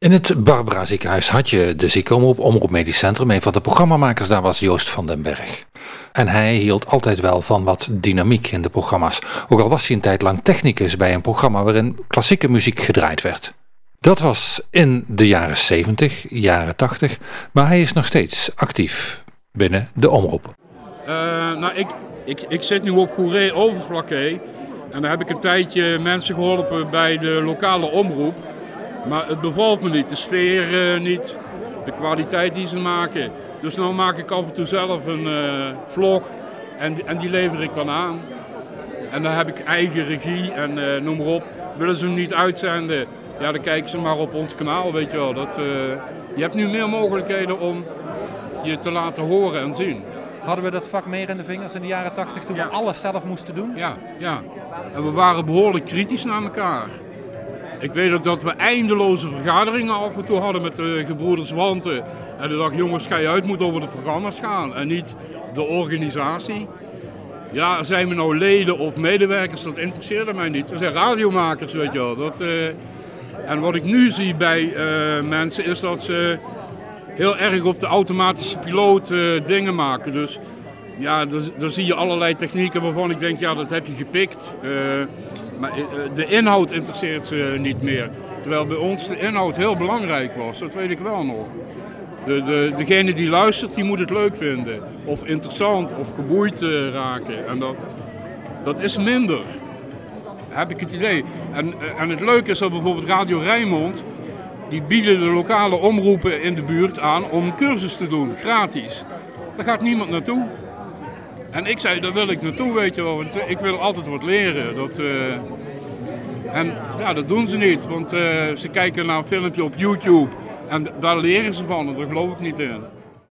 In het Barbara ziekenhuis had je de ziekenomroep, Omroep Medisch Centrum. Een van de programmamakers daar was Joost van den Berg. En hij hield altijd wel van wat dynamiek in de programma's. Ook al was hij een tijd lang technicus bij een programma waarin klassieke muziek gedraaid werd. Dat was in de jaren 70, jaren 80, maar hij is nog steeds actief binnen de omroep. Uh, nou, ik, ik, ik zit nu op Goeree Overflakkee. En daar heb ik een tijdje mensen geholpen bij de lokale omroep. Maar het bevalt me niet, de sfeer uh, niet, de kwaliteit die ze maken. Dus nu maak ik af en toe zelf een uh, vlog en, en die lever ik dan aan. En dan heb ik eigen regie en uh, noem maar op. Willen ze hem niet uitzenden, ja, dan kijken ze maar op ons kanaal, weet je wel. Dat, je hebt nu meer mogelijkheden om je te laten horen en zien. Hadden we dat vak meer in de vingers in de jaren 80 toen we alles zelf moesten doen? Ja, ja. En we waren behoorlijk kritisch naar elkaar. Ik weet ook dat we eindeloze vergaderingen af en toe hadden met de gebroeders Wanten. En de dag jongens, ga je uit, moet over de programma's gaan en niet de organisatie. Ja, zijn we nou leden of medewerkers, dat interesseerde mij niet. We zijn radiomakers, weet je wel. Dat, uh... En wat ik nu zie bij uh, mensen is dat ze heel erg op de automatische piloot uh, dingen maken. Dus ja, daar zie je allerlei technieken waarvan ik denk, ja, dat heb je gepikt. Maar eh, de inhoud interesseert ze niet meer. Terwijl bij ons de inhoud heel belangrijk was, dat weet ik wel nog. De, de, degene die luistert, die moet het leuk vinden. Of interessant, of geboeid uh, raken. En dat, dat is minder. Heb ik het idee. En, eh, en het leuke is dat bijvoorbeeld Radio Rijnmond... die bieden de lokale omroepen in de buurt aan om cursus te doen, gratis. Daar gaat niemand naartoe. En ik zei, daar wil ik naartoe, weet je wel. Want ik wil altijd wat leren. Dat, uh... En ja, dat doen ze niet. Want uh, ze kijken naar een filmpje op YouTube. En daar leren ze van. En daar geloof ik niet in.